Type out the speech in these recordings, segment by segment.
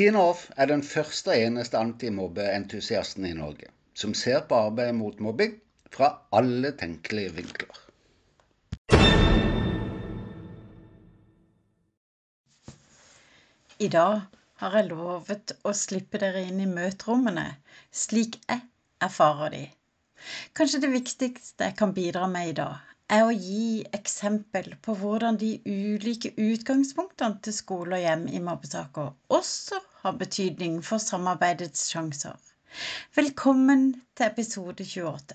Tina Off er den første og eneste antimobbeentusiasten i Norge som ser på arbeidet mot mobbing fra alle tenkelige vinkler. I dag har jeg lovet å slippe dere inn i møterommene slik jeg erfarer de. Kanskje det viktigste jeg kan bidra med i dag, er å gi eksempel på hvordan de ulike utgangspunktene til skole og hjem i mobbesaker også har betydning for samarbeidets sjanser. Velkommen til episode 28.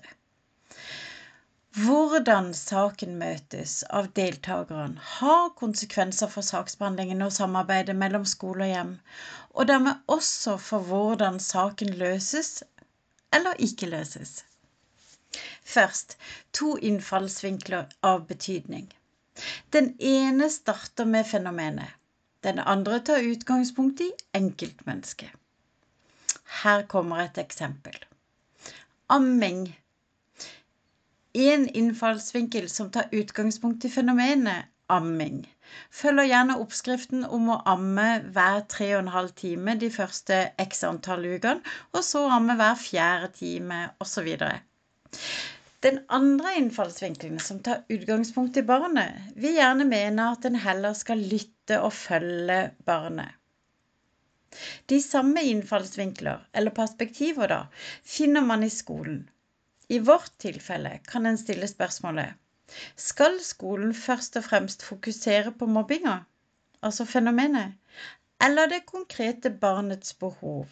Hvordan saken møtes av deltakerne har konsekvenser for saksbehandlingen og samarbeidet mellom skole og hjem, og dermed også for hvordan saken løses eller ikke løses. Først to innfallsvinkler av betydning. Den ene starter med fenomenet. Den andre tar utgangspunkt i enkeltmennesket. Her kommer et eksempel. Amming. En innfallsvinkel som tar utgangspunkt i fenomenet amming, følger gjerne oppskriften om å amme hver tre og en halv time de første x antall ukene, og så amme hver fjerde time, osv. Den andre innfallsvinkelen, som tar utgangspunkt i barnet, vil gjerne mene at en heller skal lytte og følge barnet. De samme innfallsvinkler, eller perspektiver, da, finner man i skolen. I vårt tilfelle kan en stille spørsmålet skal skolen først og fremst fokusere på mobbinga, altså fenomenet, eller det konkrete barnets behov?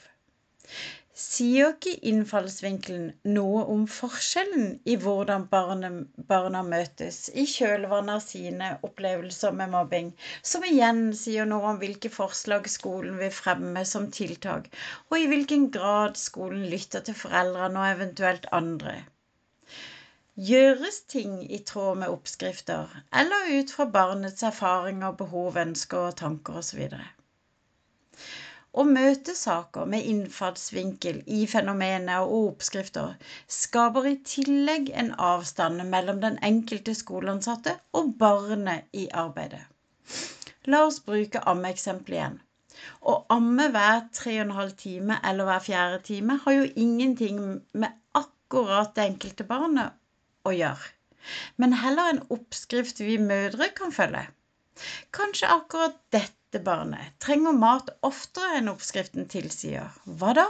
Sier ikke innfallsvinkelen noe om forskjellen i hvordan barna, møtes i kjølvannet av sine opplevelser med mobbing, som igjen sier noe om hvilke forslag skolen vil fremme som tiltak, og i hvilken grad skolen lytter til foreldrene og eventuelt andre? Gjøres ting i tråd med oppskrifter, eller ut fra barnets erfaringer, behov, ønsker, og tanker osv.? Å møte saker med innfallsvinkel i fenomener og oppskrifter skaper i tillegg en avstand mellom den enkelte skoleansatte og barnet i arbeidet. La oss bruke ammeeksempelet igjen. Å amme hver tre og en halv time eller hver fjerde time har jo ingenting med akkurat det enkelte barnet å gjøre, men heller en oppskrift vi mødre kan følge. Kanskje akkurat dette dette barnet trenger mat oftere enn oppskriften tilsier. Hva da?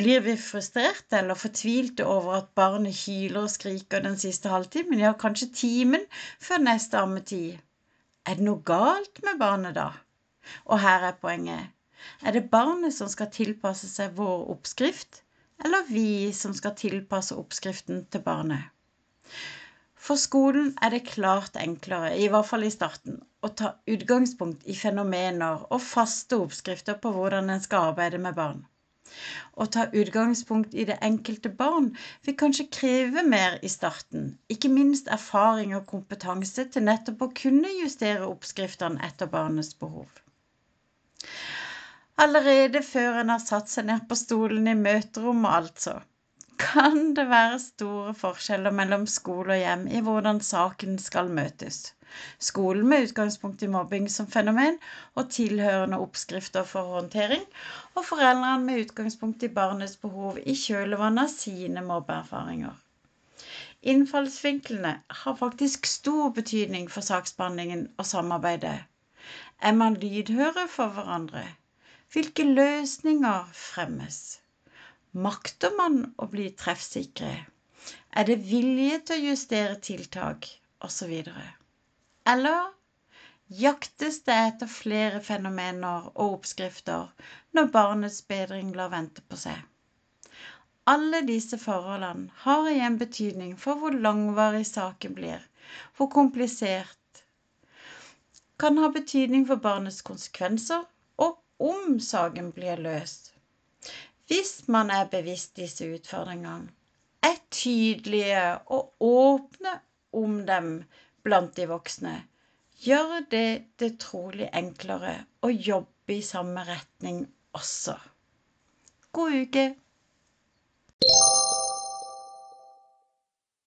Blir vi frustrerte eller fortvilte over at barnet hyler og skriker den siste halvtimen, ja, kanskje timen før neste ammetid? Er det noe galt med barnet da? Og her er poenget. Er det barnet som skal tilpasse seg vår oppskrift, eller vi som skal tilpasse oppskriften til barnet? For skolen er det klart enklere, i hvert fall i starten, å ta utgangspunkt i fenomener og faste oppskrifter på hvordan en skal arbeide med barn. Å ta utgangspunkt i det enkelte barn vil kanskje kreve mer i starten, ikke minst erfaring og kompetanse til nettopp å kunne justere oppskriftene etter barnets behov. Allerede før en har satt seg ned på stolen i møterommet, altså kan det være store forskjeller mellom skole og hjem i hvordan saken skal møtes. Skolen med utgangspunkt i mobbing som fenomen og tilhørende oppskrifter for håndtering, og foreldrene med utgangspunkt i barnets behov i kjølvannet av sine mobbeerfaringer. Innfallsvinklene har faktisk stor betydning for saksbehandlingen og samarbeidet. Er man lydhøre for hverandre? Hvilke løsninger fremmes? Makter man å bli treffsikre? Er det vilje til å justere tiltak, osv.? Eller jaktes det etter flere fenomener og oppskrifter når barnets bedring lar vente på seg? Alle disse forholdene har igjen betydning for hvor langvarig saken blir, hvor komplisert kan ha betydning for barnets konsekvenser, og om saken blir løst. Hvis man er bevisst disse utfordringene, er tydelige og åpne om dem blant de voksne, gjør det det trolig enklere å jobbe i samme retning også. God uke!